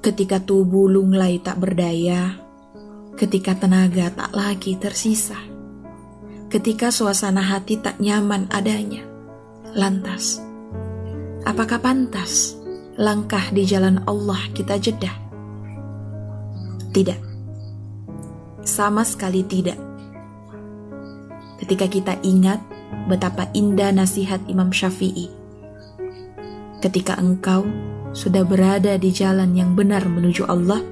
Ketika tubuh lunglai tak berdaya, ketika tenaga tak lagi tersisa, ketika suasana hati tak nyaman adanya, lantas, apakah pantas langkah di jalan Allah kita jeda? Tidak, sama sekali tidak. Ketika kita ingat betapa indah nasihat Imam Syafi'i, ketika engkau sudah berada di jalan yang benar menuju Allah,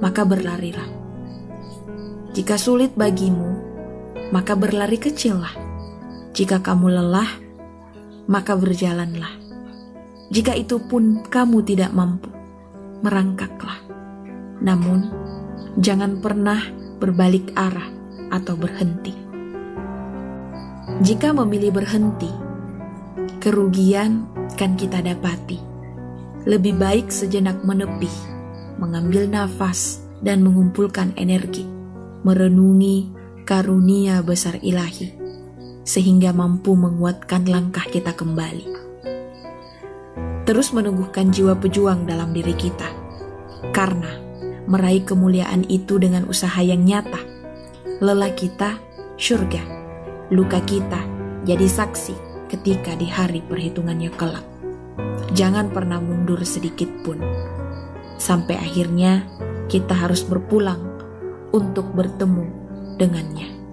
maka berlarilah. Jika sulit bagimu, maka berlari kecillah. Jika kamu lelah, maka berjalanlah. Jika itu pun kamu tidak mampu, merangkaklah. Namun, jangan pernah berbalik arah atau berhenti. Jika memilih berhenti, kerugian kan kita dapati lebih baik sejenak menepi, mengambil nafas, dan mengumpulkan energi, merenungi karunia besar ilahi, sehingga mampu menguatkan langkah kita kembali. Terus menumbuhkan jiwa pejuang dalam diri kita, karena meraih kemuliaan itu dengan usaha yang nyata. Lelah kita, surga. Luka kita, jadi saksi ketika di hari perhitungannya kelak. Jangan pernah mundur sedikit pun. Sampai akhirnya kita harus berpulang untuk bertemu dengannya.